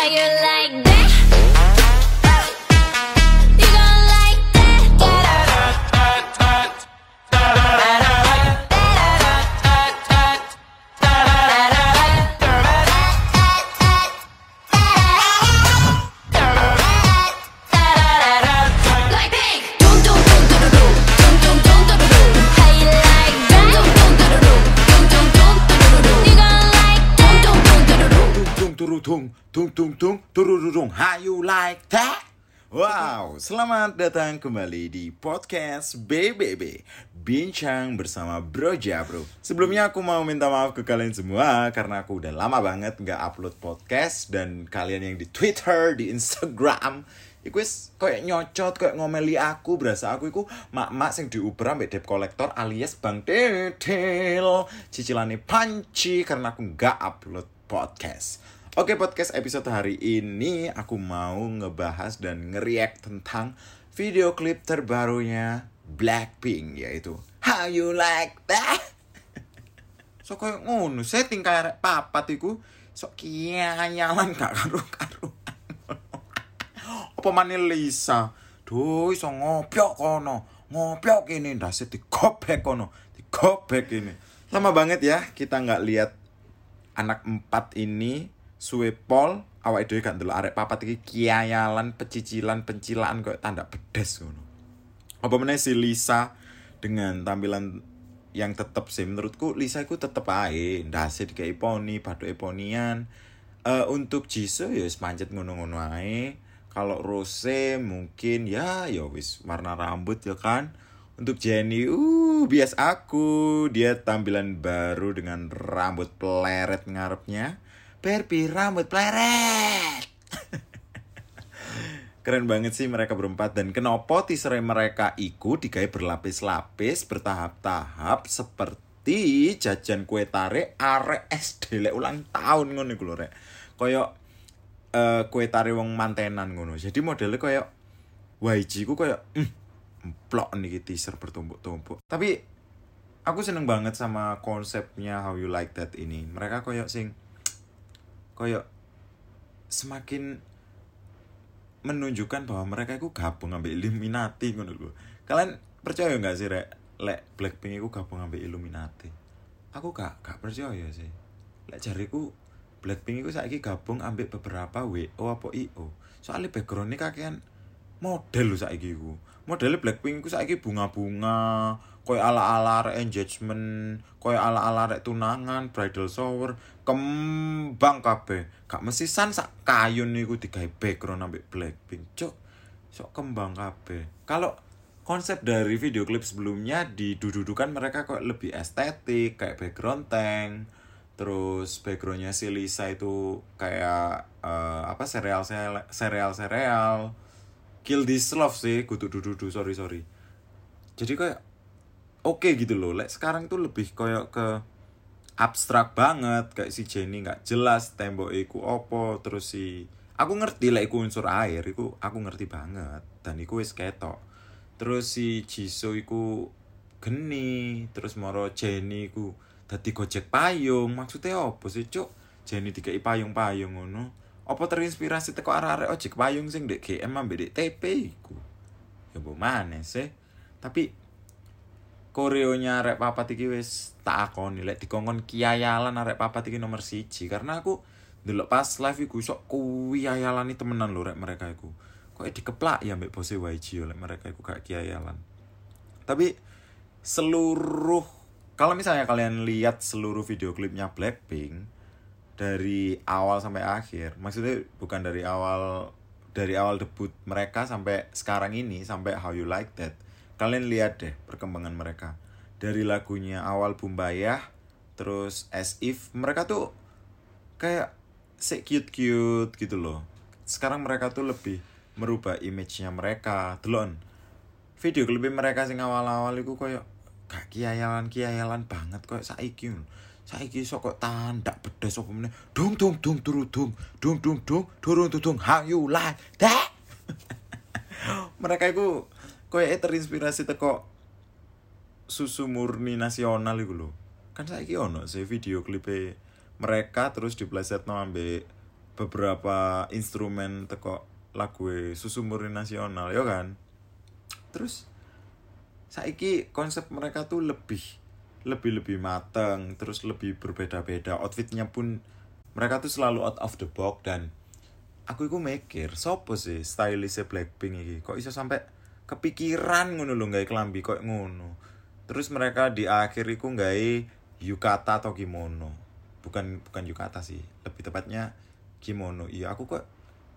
How you like that? Tung tung tung tung tung. How you like that? Wow, selamat datang kembali di podcast BBB Bincang bersama Bro Jabro Sebelumnya aku mau minta maaf ke kalian semua Karena aku udah lama banget nggak upload podcast Dan kalian yang di Twitter, di Instagram Iku kayak nyocot, kayak ngomeli aku Berasa aku iku mak-mak sing diuber ambek debt collector alias Bang Detail Cicilannya panci karena aku nggak upload podcast Oke podcast episode hari ini aku mau ngebahas dan ngeriak tentang video klip terbarunya Blackpink yaitu How You Like That. So kayak ngono setting kayak papat iku. Sok kianyalan gak karu-karuan. Apa maneh Lisa? Duh iso ngopiok kono. Ngopiok ini ndase digobek kono. Digobek ini lama banget ya kita nggak lihat anak empat ini suwe pol awake dhewe gak ndelok arek papat iki kiayalan pecicilan pencilaan kok tanda pedes ngono. Apa meneh si Lisa dengan tampilan yang tetep sih? Menurutku Lisa itu tetep ae ndase dikai poni paduke ponian. Eh untuk Jisoo ya pancet ngono-ngono ae. Kalau Rose mungkin ya ya wis warna rambut ya kan. Untuk Jenny uh bias aku dia tampilan baru dengan rambut pleret ngarepnya Barbie rambut pleret Keren banget sih mereka berempat dan kenapa teaser mereka iku digawe berlapis-lapis bertahap-tahap seperti jajan kue tarik arek SD lek ulang tahun ngono iku lho rek. Koyo eh kue tarik wong mantenan ngono. Jadi modelnya koyo YG ku koyo mm, plok nih teaser bertumpuk-tumpuk. Tapi aku seneng banget sama konsepnya How You Like That ini. Mereka koyo sing koyo semakin menunjukkan bahwa mereka itu gabung ngambil Illuminati ngono lho. Kalian percaya nggak sih rek lek Blackpink itu gabung ngambil Illuminati? Aku gak gak percaya sih. Lek jariku Blackpink itu saiki gabung ambek beberapa WO apa IO. Soalnya backgroundnya kakean model lho saiki iku. Modelnya Blackpink iku saiki bunga-bunga, koyo ala-ala engagement, koyo ala-ala arek tunangan, bridal shower, kembang kabeh. Gak mesisan sak kayun niku digawe background ambek Blackpink. Cuk, sok kembang kabeh. Kalau konsep dari video klip sebelumnya didudukan mereka kok lebih estetik, kayak background tank. Terus backgroundnya si Lisa itu kayak eh, apa serial serial serial Kill This Love sih, kudu dudu sorry sorry. Jadi kayak oke gitu loh. Like sekarang tuh lebih kayak ke abstrak banget. Kayak si Jenny nggak jelas tembok iku opo terus si aku ngerti lah iku unsur air iku aku ngerti banget. Dan iku wis ketok. Terus si Jisoo iku geni terus moro Jenny iku dadi gojek payung. Maksudnya apa sih cuk? Jenny dikai payung-payung ngono. Apa terinspirasi teko arek-arek ojek payung sing dek GM ambek dek TP iku? Ya mbok maneh sih. Tapi koreonya arek papat iki wis tak akoni lek dikongkon kiayalan arek papat iki nomor siji. Karena aku ndelok pas live iku sok kuwi ayalani temenan lho rek mereka iku. Kok dikeplak ya mbek bose YG yo lek mereka iku gak kiayalan. Tapi seluruh kalau misalnya kalian lihat seluruh video klipnya Blackpink dari awal sampai akhir maksudnya bukan dari awal dari awal debut mereka sampai sekarang ini sampai How You Like That kalian lihat deh perkembangan mereka. Dari lagunya awal Bumbayah terus As If mereka tuh kayak se cute cute gitu loh. Sekarang mereka tuh lebih merubah image-nya mereka. Delon video klip mereka sing awal-awal itu kayak gak kiayalan kiayalan banget kayak saiki saiki sok kok tandak bedes apa meneh. Dung dung dung turu dung. Dung dung dung turun dung you like that? Mereka itu kayak terinspirasi teko susu murni nasional iku lho. Kan saiki ono sih video klipe mereka terus diplesetno ambek beberapa instrumen teko lagu susu murni nasional ya kan? Terus saiki konsep mereka tuh lebih lebih lebih mateng terus lebih berbeda-beda. Outfitnya pun mereka tuh selalu out of the box dan aku itu mikir sopo sih stylistnya Blackpink iki? Kok iso sampai kepikiran ngono lho gawe kelambi kok ngono. Terus mereka di akhir iku gawe yukata atau kimono. Bukan bukan yukata sih lebih tepatnya kimono. Iya aku kok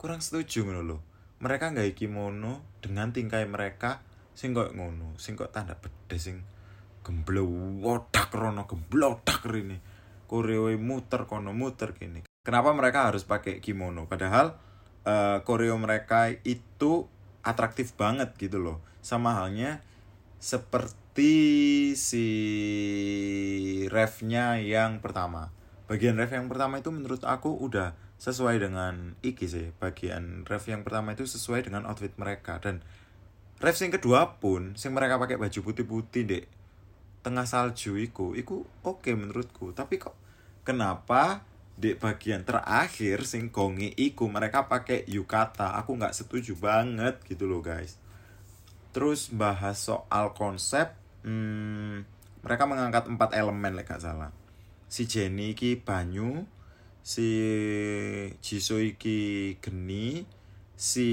kurang setuju ngono lho. Mereka gawe kimono dengan tingkai mereka sing kok ngono sing kok tanda pedes sing gemblowodak rono gemblodak rene. Koreoe muter kono muter kini kenapa mereka harus pakai kimono? Padahal eh, koreo mereka itu atraktif banget gitu loh. Sama halnya seperti si refnya yang pertama. Bagian ref yang pertama itu menurut aku udah sesuai dengan iki sih. Bagian ref yang pertama itu sesuai dengan outfit mereka. Dan ref yang kedua pun sing mereka pakai baju putih-putih dek tengah salju iku iku oke menurutku. Tapi kok kenapa di bagian terakhir sing gongi iku mereka pakai yukata. Aku nggak setuju banget gitu loh guys. Terus bahas soal konsep hmm, mereka mengangkat empat elemen lek gak salah. Si Jenny iki banyu si Jisoo iki geni si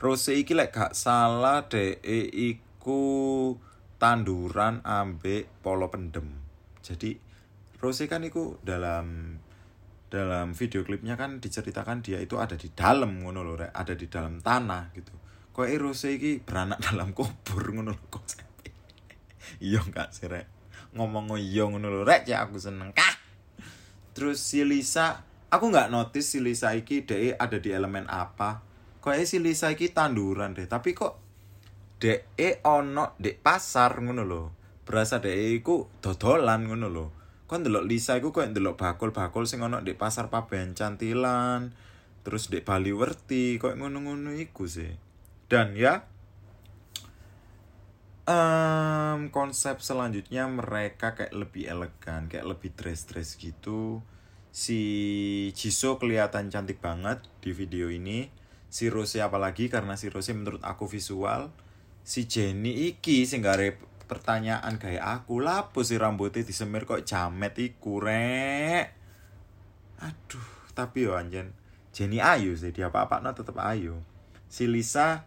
Rose iki lek gak salah DE iku tanduran ambek polo pendem. Jadi Rose kan iku dalam dalam video klipnya kan diceritakan dia itu ada di dalam ngono lho rek, ada di dalam tanah gitu. Kok Rose iki beranak dalam kubur ngono lho konsepnya. Iya enggak sih rek? Ngomong iya ngono lho rek ya aku seneng kah. Terus si Lisa, aku nggak notice si Lisa iki DE ada di elemen apa. Kok si Lisa iki tanduran deh, tapi kok DE ono dek pasar ngono lho. Berasa DE iku dodolan ngono lho. Kon ndelok Lisa iku kok ndelok bakul-bakul sing ono dek pasar Pabean Cantilan, terus dek Bali Werti, kok ngono-ngono iku sih. Dan ya em, konsep selanjutnya mereka kayak lebih elegan, kayak lebih dress-dress gitu. Si Jisoo kelihatan cantik banget di video ini. Si Rose apalagi karena si Rose menurut aku visual. Si Jenny iki sing gare pertanyaan kayak aku lapo si rambutnya disemir kok jamet iku rek. Aduh, tapi yo anjen Jenny ayu sih dia apa-apa no tetep ayu. Si Lisa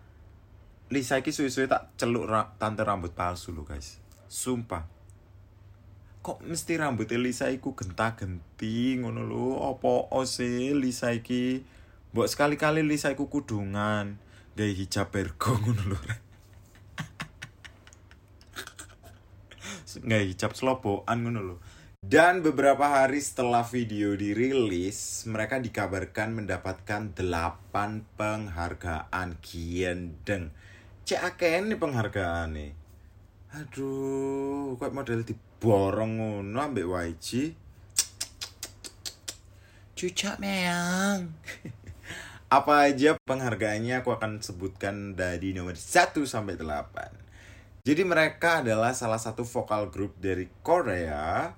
Lisa iki suwe-suwe tak celuk ra- tante rambut palsu lo guys. Sumpah. Kok mesti rambutnya Lisa iku genta-genti ngono lho. Apa sih Lisa iki? Mbok sekali-kali Lisa iku kudungan. Gawe hijab bergo ngono lho. Gawe hijab slobokan ngono lho. Dan beberapa hari setelah video dirilis, mereka dikabarkan mendapatkan 8 penghargaan Giendeng. Cek akeh nih penghargaan nih. Aduh, kok model diborong ngono ambek YG. Cucak meang. Apa aja penghargaannya aku akan sebutkan dari nomor 1 sampai 8. Jadi mereka adalah salah satu vokal grup dari Korea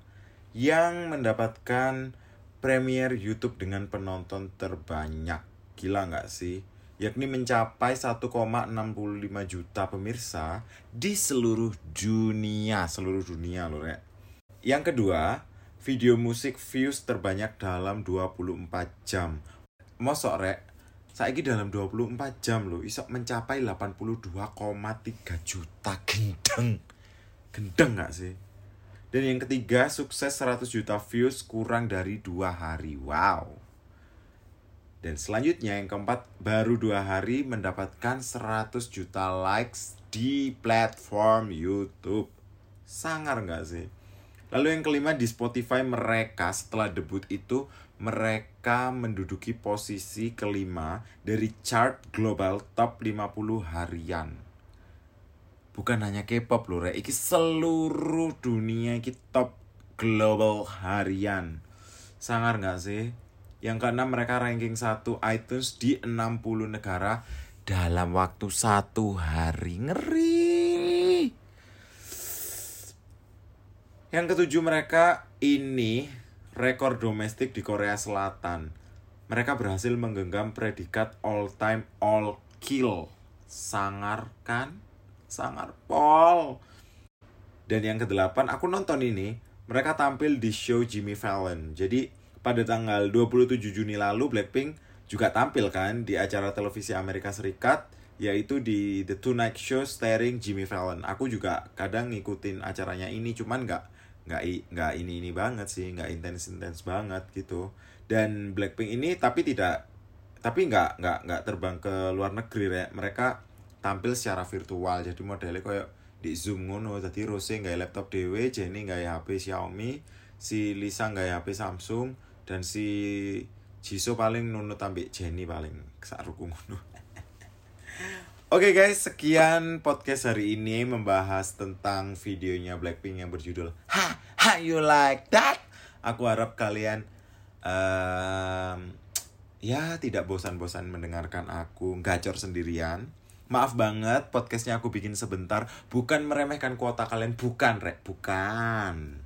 yang mendapatkan premier YouTube dengan penonton terbanyak. Gila nggak sih? Yakni mencapai 1,65 juta pemirsa di seluruh dunia, seluruh dunia loh, Rek. Yang kedua, video musik views terbanyak dalam 24 jam. Mosok, Rek, saiki dalam 24 jam loh, iso mencapai 82,3 juta gendeng. Gendeng nggak sih? Dan yang ketiga, sukses 100 juta views kurang dari dua hari. Wow. Dan selanjutnya yang keempat, baru dua hari mendapatkan 100 juta likes di platform YouTube. Sangar nggak sih? Lalu yang kelima di Spotify mereka setelah debut itu mereka menduduki posisi kelima dari chart global top 50 harian bukan hanya K-pop loh, Rek. Iki seluruh dunia iki top global harian. Sangar nggak sih? Yang keenam mereka ranking 1 iTunes di 60 negara dalam waktu satu hari. Ngeri. Yang ketujuh mereka ini rekor domestik di Korea Selatan. Mereka berhasil menggenggam predikat all time all kill. Sangar kan? Sangar pol. Dan yang kedelapan, aku nonton ini, mereka tampil di show Jimmy Fallon. Jadi pada tanggal 27 Juni lalu Blackpink juga tampil kan di acara televisi Amerika Serikat yaitu di The Tonight Show starring Jimmy Fallon. Aku juga kadang ngikutin acaranya ini cuman nggak nggak nggak ini ini banget sih, nggak intens intens banget gitu. Dan Blackpink ini tapi tidak tapi nggak nggak nggak terbang ke luar negeri ya. Mereka tampil secara virtual jadi modelnya kayak di zoom ngono tadi Rose nggak laptop dewe Jenny nggak HP Xiaomi si Lisa nggak HP Samsung dan si Jisoo paling nunut ambek Jenny paling saruku ngono Oke guys, sekian podcast hari ini membahas tentang videonya Blackpink yang berjudul Ha, ha you like that? Aku harap kalian em, ya tidak bosan-bosan mendengarkan aku gacor sendirian. Maaf banget podcastnya aku bikin sebentar, bukan meremehkan kuota kalian, bukan rek, bukan.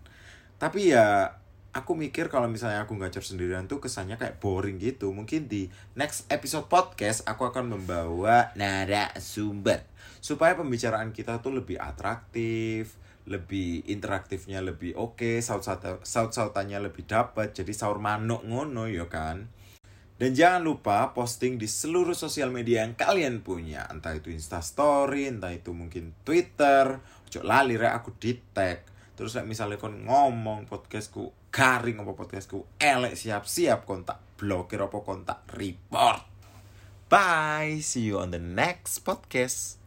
Tapi ya aku mikir kalau misalnya aku gacor sendirian tuh kesannya kayak boring gitu. Mungkin di next episode podcast aku akan membawa narasumber supaya pembicaraan kita tuh lebih atraktif, lebih interaktifnya lebih oke, saut-sautannya lebih dapat. Jadi saur manuk ngono ya kan. Dan jangan lupa posting di seluruh sosial media yang kalian punya. Entah itu Instastory, entah itu mungkin Twitter. Ojo lali rek aku di tag. Terus misalnya kon ngomong podcastku garing apa podcastku elek siap-siap kontak blokir apa kontak report. Bye, see you on the next podcast.